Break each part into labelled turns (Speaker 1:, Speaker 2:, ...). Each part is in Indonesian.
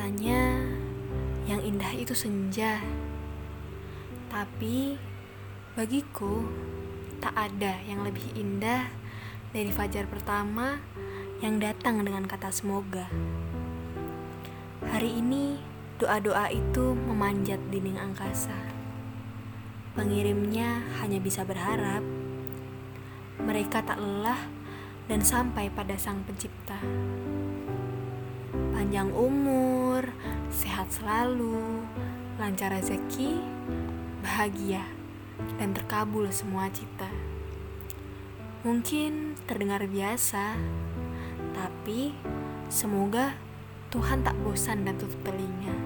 Speaker 1: Katanya yang indah itu senja. Tapi bagiku tak ada yang lebih indah dari fajar pertama yang datang dengan kata semoga. Hari ini doa-doa itu memanjat dinding angkasa. Pengirimnya hanya bisa berharap mereka tak lelah dan sampai pada Sang Pencipta panjang umur, sehat selalu, lancar rezeki, bahagia, dan terkabul semua cita. Mungkin terdengar biasa, tapi semoga Tuhan tak bosan dan tutup telinga.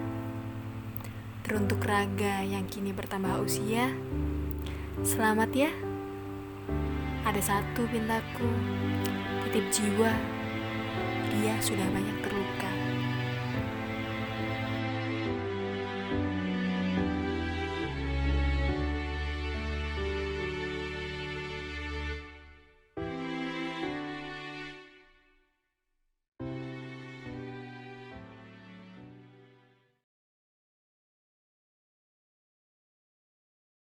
Speaker 1: Teruntuk raga yang kini bertambah usia, selamat ya. Ada satu pintaku, titip jiwa, dia sudah banyak terus